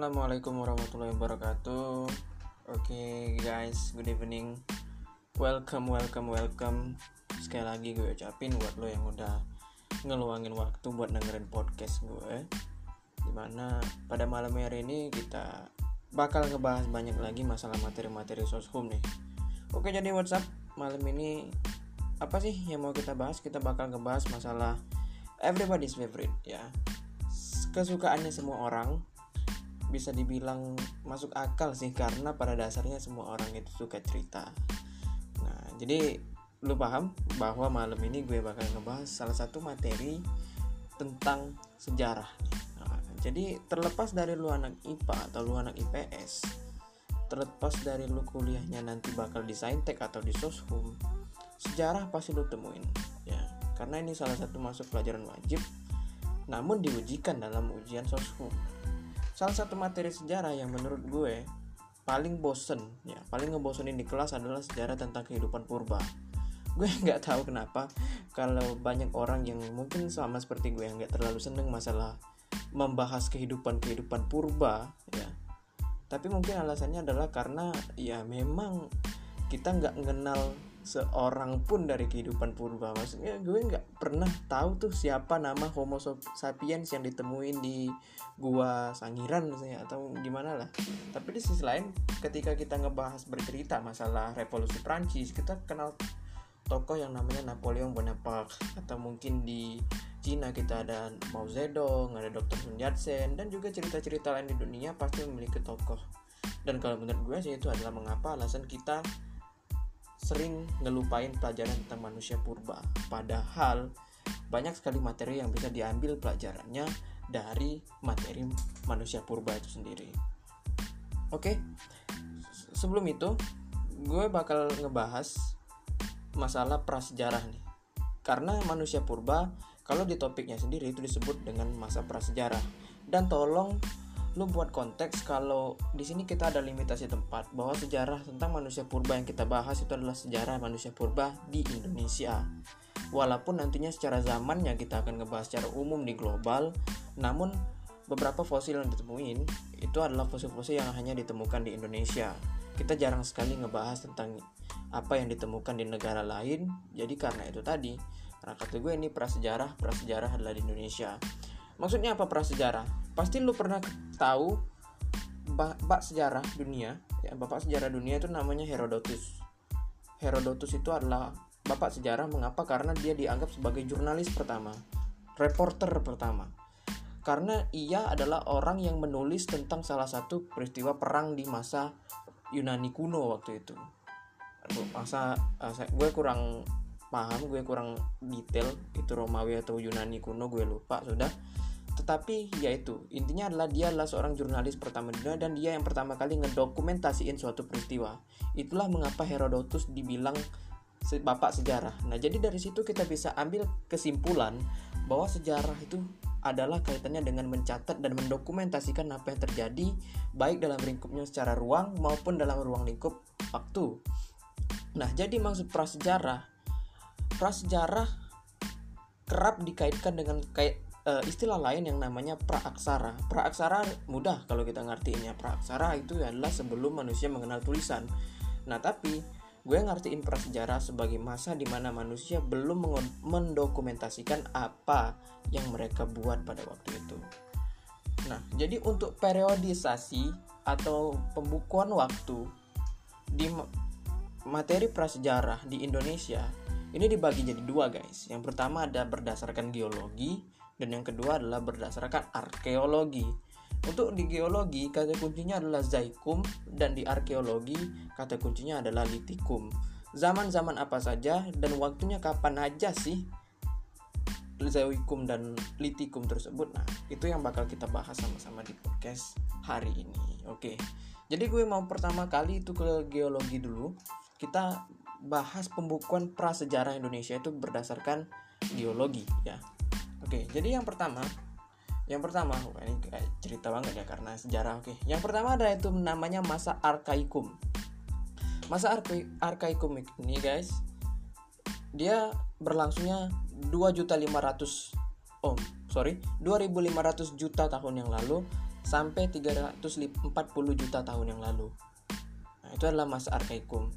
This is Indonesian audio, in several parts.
Assalamualaikum warahmatullahi wabarakatuh. Oke okay, guys, good evening. Welcome, welcome, welcome. Sekali lagi gue ucapin buat lo yang udah ngeluangin waktu buat dengerin podcast gue. Di mana pada malam hari ini kita bakal ngebahas banyak lagi masalah materi-materi soshum nih. Oke jadi WhatsApp malam ini apa sih yang mau kita bahas? Kita bakal ngebahas masalah everybody's favorite ya kesukaannya semua orang bisa dibilang masuk akal sih karena pada dasarnya semua orang itu suka cerita. Nah, jadi lu paham bahwa malam ini gue bakal ngebahas salah satu materi tentang sejarah. Nah, jadi terlepas dari lu anak IPA atau lu anak IPS, terlepas dari lu kuliahnya nanti bakal di saintek atau di soshum, sejarah pasti lu temuin ya. Karena ini salah satu masuk pelajaran wajib namun diujikan dalam ujian soshum salah satu materi sejarah yang menurut gue paling bosen ya paling ngebosenin di kelas adalah sejarah tentang kehidupan purba. Gue nggak tahu kenapa kalau banyak orang yang mungkin sama seperti gue yang nggak terlalu seneng masalah membahas kehidupan kehidupan purba ya. Tapi mungkin alasannya adalah karena ya memang kita nggak mengenal seorang pun dari kehidupan purba. Maksudnya gue nggak pernah tahu tuh siapa nama Homo sapiens yang ditemuin di gua Sangiran misalnya atau gimana lah. Tapi di sisi lain ketika kita ngebahas bercerita masalah revolusi Prancis kita kenal tokoh yang namanya Napoleon Bonaparte. Atau mungkin di Cina kita ada Mao Zedong ada Dr. Sun Yat-sen dan juga cerita-cerita lain di dunia pasti memiliki tokoh. Dan kalau menurut gue sih itu adalah mengapa alasan kita sering ngelupain pelajaran tentang manusia purba. Padahal banyak sekali materi yang bisa diambil pelajarannya dari materi manusia purba itu sendiri. Oke, sebelum itu gue bakal ngebahas masalah prasejarah nih. Karena manusia purba kalau di topiknya sendiri itu disebut dengan masa prasejarah. Dan tolong lu buat konteks kalau di sini kita ada limitasi tempat bahwa sejarah tentang manusia purba yang kita bahas itu adalah sejarah manusia purba di Indonesia. Walaupun nantinya secara zamannya kita akan ngebahas secara umum di global, namun beberapa fosil yang ditemuin itu adalah fosil-fosil yang hanya ditemukan di Indonesia. Kita jarang sekali ngebahas tentang apa yang ditemukan di negara lain. Jadi karena itu tadi, karena kata gue ini prasejarah, prasejarah adalah di Indonesia. Maksudnya apa prasejarah? Pasti lu pernah tahu bapak sejarah dunia, ya bapak sejarah dunia itu namanya Herodotus. Herodotus itu adalah bapak sejarah mengapa? Karena dia dianggap sebagai jurnalis pertama, reporter pertama. Karena ia adalah orang yang menulis tentang salah satu peristiwa perang di masa Yunani kuno waktu itu. Masa uh, gue kurang paham, gue kurang detail itu Romawi atau Yunani kuno gue lupa sudah tetapi yaitu intinya adalah dia adalah seorang jurnalis pertama dunia dan dia yang pertama kali ngedokumentasiin suatu peristiwa. Itulah mengapa Herodotus dibilang bapak sejarah. Nah jadi dari situ kita bisa ambil kesimpulan bahwa sejarah itu adalah kaitannya dengan mencatat dan mendokumentasikan apa yang terjadi baik dalam lingkupnya secara ruang maupun dalam ruang lingkup waktu. Nah jadi maksud prasejarah prasejarah kerap dikaitkan dengan kayak uh, istilah lain yang namanya praaksara. Praaksara mudah kalau kita ngertiinnya. Praaksara itu adalah sebelum manusia mengenal tulisan. Nah, tapi gue ngertiin prasejarah sebagai masa di mana manusia belum mendokumentasikan apa yang mereka buat pada waktu itu. Nah, jadi untuk periodisasi atau pembukuan waktu di materi prasejarah di Indonesia ini dibagi jadi dua guys. Yang pertama ada berdasarkan geologi dan yang kedua adalah berdasarkan arkeologi. Untuk di geologi kata kuncinya adalah zaikum dan di arkeologi kata kuncinya adalah litikum. Zaman-zaman apa saja dan waktunya kapan aja sih zaikum dan litikum tersebut. Nah, itu yang bakal kita bahas sama-sama di podcast hari ini. Oke. Jadi gue mau pertama kali itu ke geologi dulu. Kita bahas pembukuan prasejarah Indonesia itu berdasarkan geologi ya. Oke, jadi yang pertama, yang pertama, ini cerita banget ya karena sejarah. Oke, yang pertama ada itu namanya masa arkaikum. Masa arkaikum ini guys, dia berlangsungnya 2.500 oh sorry 2.500 juta tahun yang lalu sampai 340 juta tahun yang lalu. Nah, itu adalah masa arkaikum.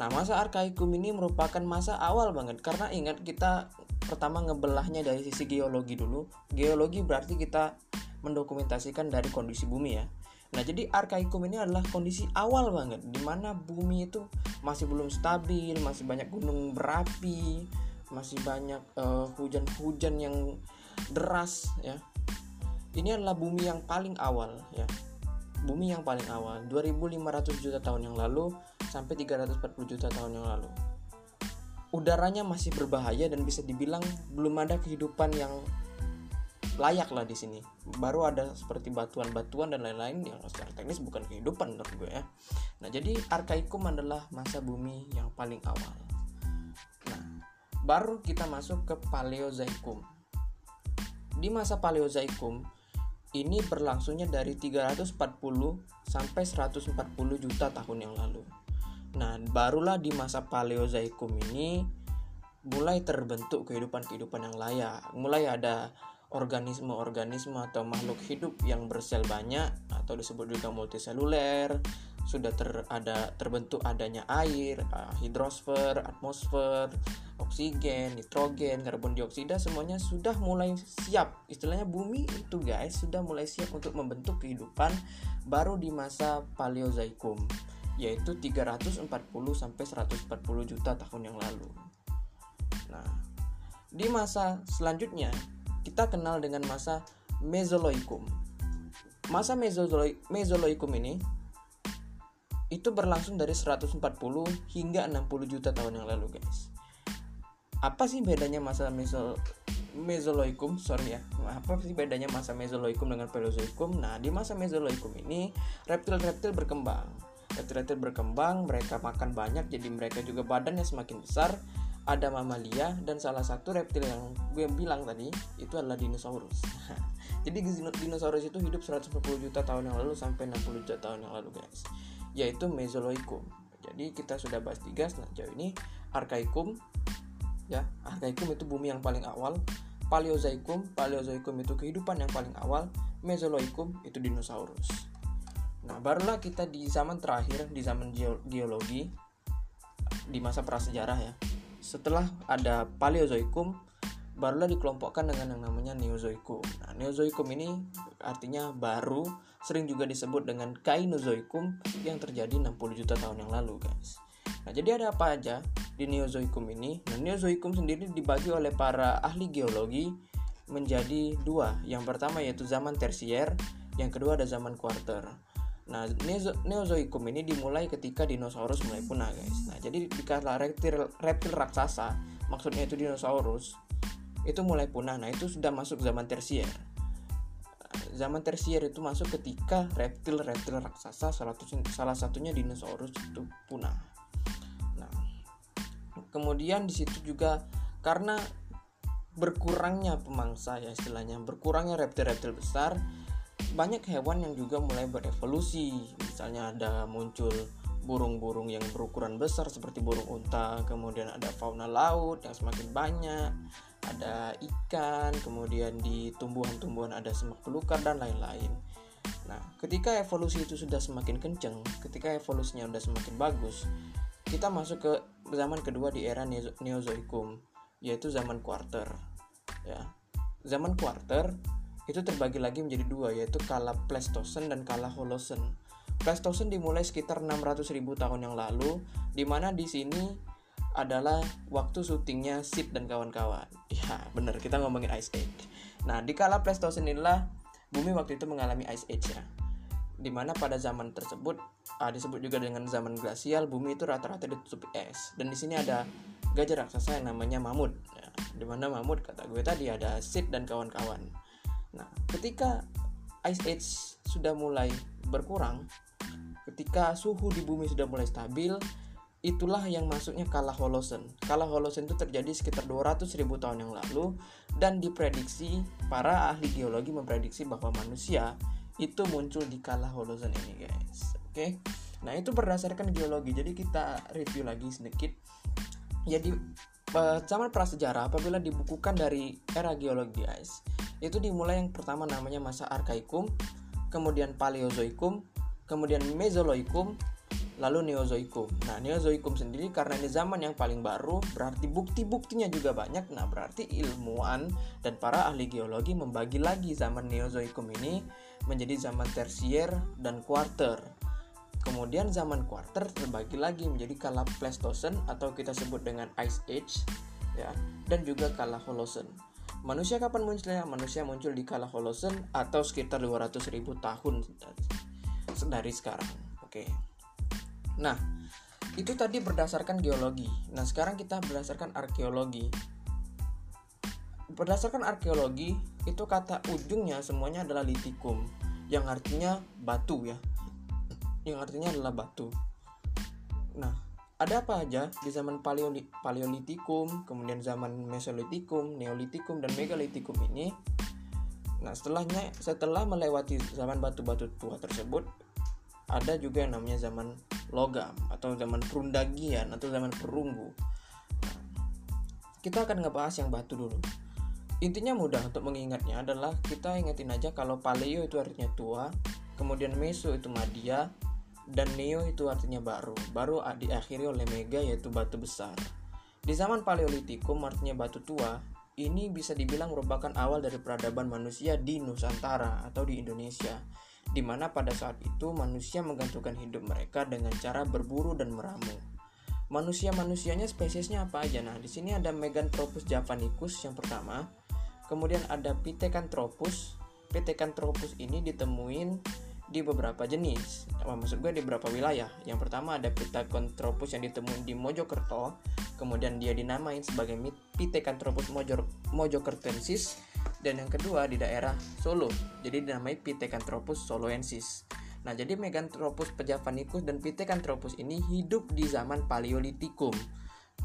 Nah, masa arkaikum ini merupakan masa awal banget karena ingat kita pertama ngebelahnya dari sisi geologi dulu. Geologi berarti kita mendokumentasikan dari kondisi bumi ya. Nah, jadi arkaikum ini adalah kondisi awal banget di mana bumi itu masih belum stabil, masih banyak gunung berapi, masih banyak eh, hujan-hujan uh, yang deras ya. Ini adalah bumi yang paling awal ya. Bumi yang paling awal 2500 juta tahun yang lalu sampai 340 juta tahun yang lalu. Udaranya masih berbahaya dan bisa dibilang belum ada kehidupan yang layak lah di sini. Baru ada seperti batuan-batuan dan lain-lain yang secara teknis bukan kehidupan menurut gue ya. Nah jadi arkaikum adalah masa bumi yang paling awal. Nah baru kita masuk ke paleozoikum di masa paleozoikum ini berlangsungnya dari 340 sampai 140 juta tahun yang lalu. Nah barulah di masa paleozoikum ini mulai terbentuk kehidupan-kehidupan yang layak. Mulai ada organisme-organisme atau makhluk hidup yang bersel banyak atau disebut juga multiseluler sudah ter, ada terbentuk adanya air, uh, hidrosfer, atmosfer, oksigen, nitrogen, karbon dioksida semuanya sudah mulai siap. Istilahnya bumi itu guys sudah mulai siap untuk membentuk kehidupan baru di masa Paleozoikum yaitu 340 sampai 140 juta tahun yang lalu. Nah, di masa selanjutnya kita kenal dengan masa Mesozoikum. Masa Mesozoikum ini itu berlangsung dari 140 hingga 60 juta tahun yang lalu, guys. Apa sih bedanya masa Meso Mesozoikum? Sorry ya. Apa sih bedanya masa Mesozoikum dengan Paleozoikum? Nah, di masa Mesozoikum ini reptil-reptil berkembang. Reptil-reptil berkembang, mereka makan banyak jadi mereka juga badannya semakin besar ada mamalia dan salah satu reptil yang gue bilang tadi itu adalah dinosaurus. Jadi dinosaurus itu hidup 140 juta tahun yang lalu sampai 60 juta tahun yang lalu guys. Yaitu Mesozoikum. Jadi kita sudah bahas tiga jauh ini Arkaikum ya. Arkaikum itu bumi yang paling awal. Paleozoikum, Paleozoikum itu kehidupan yang paling awal. Mesozoikum itu dinosaurus. Nah, barulah kita di zaman terakhir, di zaman geologi, di masa prasejarah ya setelah ada Paleozoikum, barulah dikelompokkan dengan yang namanya Neozoikum. Nah, Neozoikum ini artinya baru, sering juga disebut dengan Kainozoikum yang terjadi 60 juta tahun yang lalu, guys. Nah, jadi ada apa aja di Neozoikum ini? Nah, Neozoikum sendiri dibagi oleh para ahli geologi menjadi dua. Yang pertama yaitu zaman tersier, yang kedua ada zaman kuarter. Nah, Neozoikum ini dimulai ketika dinosaurus mulai punah, guys. Nah, jadi dikala reptil reptil raksasa, maksudnya itu dinosaurus, itu mulai punah. Nah, itu sudah masuk zaman tersier. Zaman tersier itu masuk ketika reptil-reptil raksasa salah, salah satunya dinosaurus itu punah. Nah, kemudian di situ juga karena berkurangnya pemangsa ya istilahnya, berkurangnya reptil-reptil besar, banyak hewan yang juga mulai berevolusi misalnya ada muncul burung-burung yang berukuran besar seperti burung unta kemudian ada fauna laut yang semakin banyak ada ikan kemudian di tumbuhan-tumbuhan ada semak belukar dan lain-lain nah ketika evolusi itu sudah semakin kenceng ketika evolusinya sudah semakin bagus kita masuk ke zaman kedua di era Neozoikum yaitu zaman quarter ya zaman quarter itu terbagi lagi menjadi dua yaitu kala Pleistosen dan kala Holosen. Pleistosen dimulai sekitar 600.000 tahun yang lalu di mana di sini adalah waktu syutingnya Sid dan kawan-kawan. Ya, bener kita ngomongin Ice Age. Nah, di kala Pleistosen inilah bumi waktu itu mengalami Ice Age ya. Di mana pada zaman tersebut ah, disebut juga dengan zaman glasial, bumi itu rata-rata ditutupi es. Dan di sini ada gajah raksasa yang namanya mamut. Ya, di mana mamut kata gue tadi ada Sid dan kawan-kawan. Nah, ketika ice age sudah mulai berkurang, ketika suhu di bumi sudah mulai stabil, itulah yang masuknya kala Holosen. Kala Holosen itu terjadi sekitar 200 ribu tahun yang lalu dan diprediksi para ahli geologi memprediksi bahwa manusia itu muncul di kala Holosen ini guys. Oke. Okay? Nah, itu berdasarkan geologi. Jadi kita review lagi sedikit. Jadi zaman prasejarah apabila dibukukan dari era geologi guys itu dimulai yang pertama namanya masa arkaikum kemudian Paleozoikum, kemudian Mesozoikum, lalu Neozoikum. Nah, Neozoikum sendiri karena ini zaman yang paling baru, berarti bukti-buktinya juga banyak. Nah, berarti ilmuwan dan para ahli geologi membagi lagi zaman Neozoikum ini menjadi zaman tersier dan quarter. Kemudian zaman quarter terbagi lagi menjadi kala Pleistocene atau kita sebut dengan Ice Age ya, dan juga kala Holocene. Manusia kapan munculnya? Manusia muncul di kala Holocene atau sekitar 200.000 tahun dari sekarang. Oke. Nah, itu tadi berdasarkan geologi. Nah, sekarang kita berdasarkan arkeologi. Berdasarkan arkeologi, itu kata ujungnya semuanya adalah litikum, yang artinya batu ya. Yang artinya adalah batu. Nah, ada apa aja di zaman Paleoli Paleolitikum, kemudian zaman Mesolitikum, Neolitikum dan Megalitikum ini? Nah, setelahnya setelah melewati zaman batu-batu tua tersebut, ada juga yang namanya zaman logam atau zaman perundagian atau zaman perunggu. Kita akan ngebahas yang batu dulu. Intinya mudah untuk mengingatnya adalah kita ingetin aja kalau paleo itu artinya tua, kemudian meso itu madia, dan neo itu artinya baru. Baru diakhiri oleh mega yaitu batu besar. Di zaman paleolitikum artinya batu tua, ini bisa dibilang merupakan awal dari peradaban manusia di Nusantara atau di Indonesia di mana pada saat itu manusia menggantungkan hidup mereka dengan cara berburu dan meramu. Manusia-manusianya spesiesnya apa aja? Nah, di sini ada Meganthropus javanicus yang pertama, kemudian ada Pithecanthropus. Pithecanthropus ini ditemuin di beberapa jenis. Maksud gue di beberapa wilayah. Yang pertama ada Pithecanthropus yang ditemuin di Mojokerto, kemudian dia dinamain sebagai Pithecanthropus mojokertensis dan yang kedua di daerah Solo. Jadi dinamai Pithecanthropus soloensis. Nah jadi Meganthropus pejavanicus dan Pithecanthropus ini hidup di zaman Paleolitikum.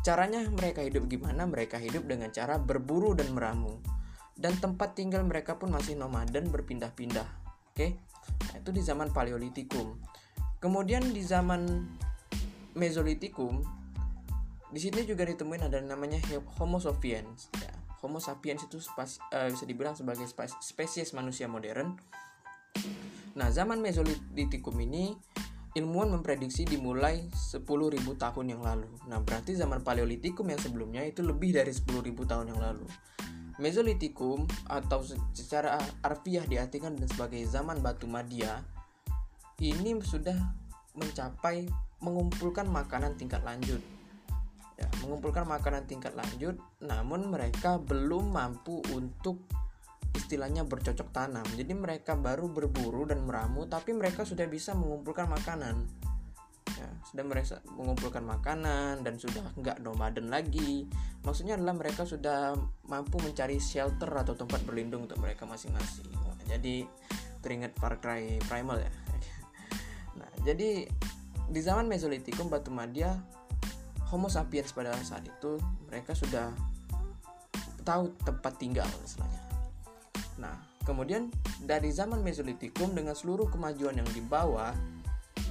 Caranya mereka hidup gimana? Mereka hidup dengan cara berburu dan meramu. Dan tempat tinggal mereka pun masih nomaden berpindah-pindah. Oke? Nah, itu di zaman Paleolitikum. Kemudian di zaman Mesolitikum di sini juga ditemuin ada namanya Homo sapiens ya Homo sapiens itu spas, uh, bisa dibilang sebagai spesies manusia modern. Nah, zaman Mesolitikum ini ilmuwan memprediksi dimulai 10.000 tahun yang lalu. Nah, berarti zaman Paleolitikum yang sebelumnya itu lebih dari 10.000 tahun yang lalu. Mesolitikum atau secara arfiah diartikan sebagai zaman batu madia ini sudah mencapai mengumpulkan makanan tingkat lanjut mengumpulkan makanan tingkat lanjut, namun mereka belum mampu untuk istilahnya bercocok tanam. Jadi mereka baru berburu dan meramu, tapi mereka sudah bisa mengumpulkan makanan. Ya, sudah mereka mengumpulkan makanan dan sudah nggak nomaden lagi. Maksudnya adalah mereka sudah mampu mencari shelter atau tempat berlindung untuk mereka masing-masing. Nah, jadi teringat Far Cry Primal ya. Nah, jadi di zaman Mesolitikum Batu Madia Homo sapiens pada saat itu mereka sudah tahu tempat tinggal istilahnya. Nah, kemudian dari zaman Mesolitikum dengan seluruh kemajuan yang dibawa,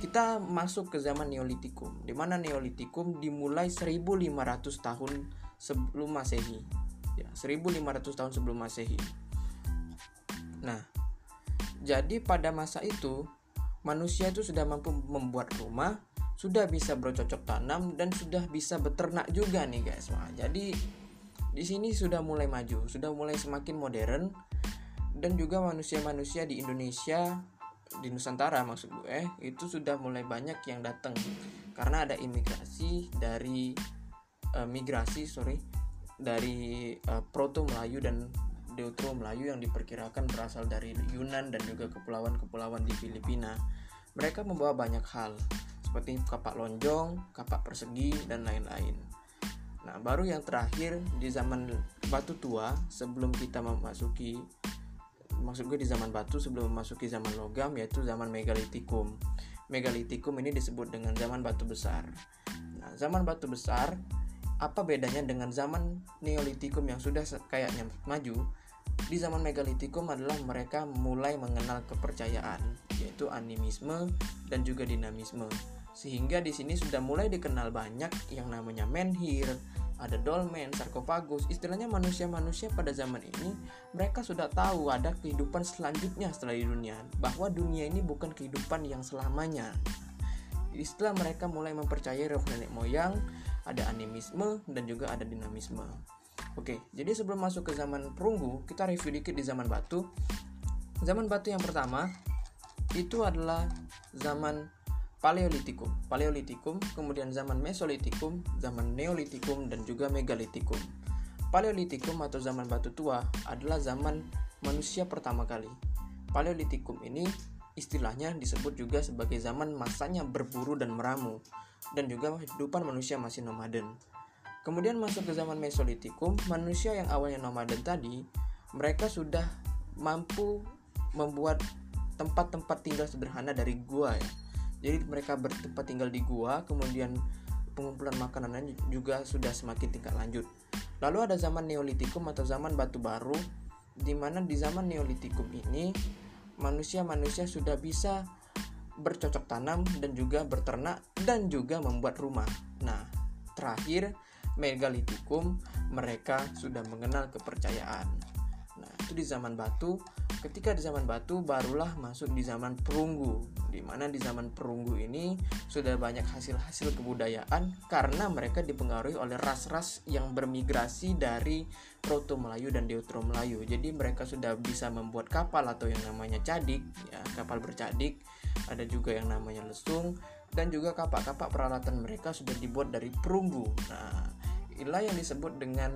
kita masuk ke zaman Neolitikum, di mana Neolitikum dimulai 1500 tahun sebelum Masehi. Ya, 1500 tahun sebelum Masehi. Nah, jadi pada masa itu manusia itu sudah mampu membuat rumah, sudah bisa bercocok tanam dan sudah bisa beternak juga nih guys. Wah, jadi di sini sudah mulai maju, sudah mulai semakin modern dan juga manusia-manusia di Indonesia di Nusantara maksud gue itu sudah mulai banyak yang datang karena ada imigrasi dari uh, migrasi sorry dari uh, Proto Melayu dan Deutero Melayu yang diperkirakan berasal dari Yunan dan juga kepulauan-kepulauan di Filipina. Mereka membawa banyak hal seperti kapak lonjong, kapak persegi, dan lain-lain. Nah, baru yang terakhir di zaman batu tua sebelum kita memasuki maksud gue di zaman batu sebelum memasuki zaman logam yaitu zaman megalitikum. Megalitikum ini disebut dengan zaman batu besar. Nah, zaman batu besar apa bedanya dengan zaman neolitikum yang sudah kayaknya maju? Di zaman megalitikum adalah mereka mulai mengenal kepercayaan, yaitu animisme dan juga dinamisme sehingga di sini sudah mulai dikenal banyak yang namanya menhir, ada dolmen, sarkofagus. Istilahnya manusia-manusia pada zaman ini mereka sudah tahu ada kehidupan selanjutnya setelah di dunia, bahwa dunia ini bukan kehidupan yang selamanya. Istilah mereka mulai mempercayai roh nenek moyang, ada animisme dan juga ada dinamisme. Oke, jadi sebelum masuk ke zaman perunggu, kita review dikit di zaman batu. Zaman batu yang pertama itu adalah zaman Paleolitikum, Paleolitikum, kemudian zaman Mesolitikum, zaman Neolitikum, dan juga Megalitikum. Paleolitikum atau zaman batu tua adalah zaman manusia pertama kali. Paleolitikum ini istilahnya disebut juga sebagai zaman masanya berburu dan meramu, dan juga kehidupan manusia masih nomaden. Kemudian masuk ke zaman Mesolitikum, manusia yang awalnya nomaden tadi, mereka sudah mampu membuat tempat-tempat tinggal sederhana dari gua ya jadi mereka bertempat tinggal di gua kemudian pengumpulan makanannya juga sudah semakin tingkat lanjut lalu ada zaman neolitikum atau zaman batu baru di mana di zaman neolitikum ini manusia-manusia sudah bisa bercocok tanam dan juga berternak dan juga membuat rumah. Nah, terakhir megalitikum mereka sudah mengenal kepercayaan. Nah, itu di zaman batu. Ketika di zaman batu barulah masuk di zaman perunggu di mana di zaman perunggu ini sudah banyak hasil-hasil kebudayaan karena mereka dipengaruhi oleh ras-ras yang bermigrasi dari Proto Melayu dan Deutero Melayu. Jadi mereka sudah bisa membuat kapal atau yang namanya cadik ya kapal bercadik. Ada juga yang namanya lesung dan juga kapak-kapak peralatan mereka sudah dibuat dari perunggu nah inilah yang disebut dengan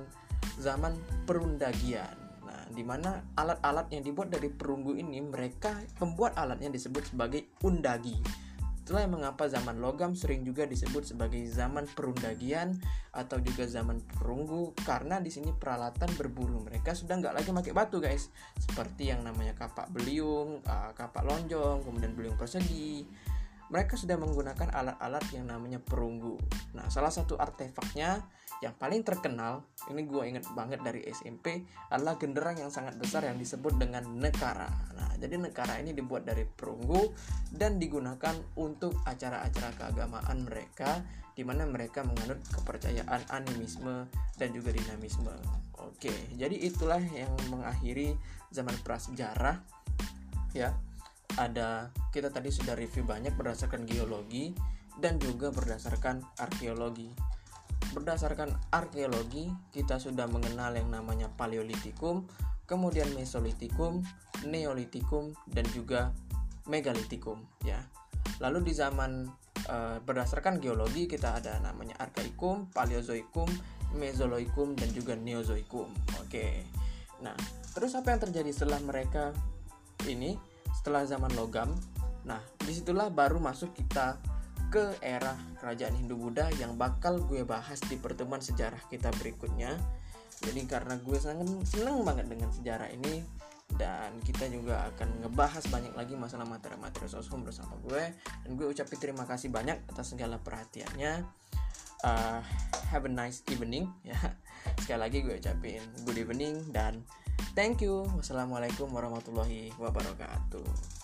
zaman perundagian di mana alat-alat yang dibuat dari perunggu ini mereka pembuat alatnya disebut sebagai undagi. Itulah yang mengapa zaman logam sering juga disebut sebagai zaman perundagian atau juga zaman perunggu karena di sini peralatan berburu mereka sudah nggak lagi pakai batu guys seperti yang namanya kapak beliung, uh, kapak lonjong, kemudian beliung persegi. Mereka sudah menggunakan alat-alat yang namanya perunggu. Nah, salah satu artefaknya yang paling terkenal ini gue inget banget dari SMP adalah genderang yang sangat besar yang disebut dengan nekara. Nah jadi nekara ini dibuat dari perunggu dan digunakan untuk acara-acara keagamaan mereka di mana mereka menganut kepercayaan animisme dan juga dinamisme. Oke jadi itulah yang mengakhiri zaman prasejarah ya ada kita tadi sudah review banyak berdasarkan geologi dan juga berdasarkan arkeologi Berdasarkan arkeologi, kita sudah mengenal yang namanya Paleolitikum, kemudian Mesolitikum, Neolitikum, dan juga Megalitikum ya. Lalu di zaman e, berdasarkan geologi kita ada namanya Arkaikum, Paleozoikum, Mesozoikum dan juga Neozoikum. Oke. Nah, terus apa yang terjadi setelah mereka ini setelah zaman logam? Nah, di situlah baru masuk kita ke era kerajaan Hindu Buddha yang bakal gue bahas di pertemuan sejarah kita berikutnya. Jadi karena gue sangat seneng banget dengan sejarah ini dan kita juga akan ngebahas banyak lagi masalah materi-materi sosum bersama gue dan gue ucapin terima kasih banyak atas segala perhatiannya. Uh, have a nice evening ya. Sekali lagi gue ucapin good evening dan thank you. Wassalamualaikum warahmatullahi wabarakatuh.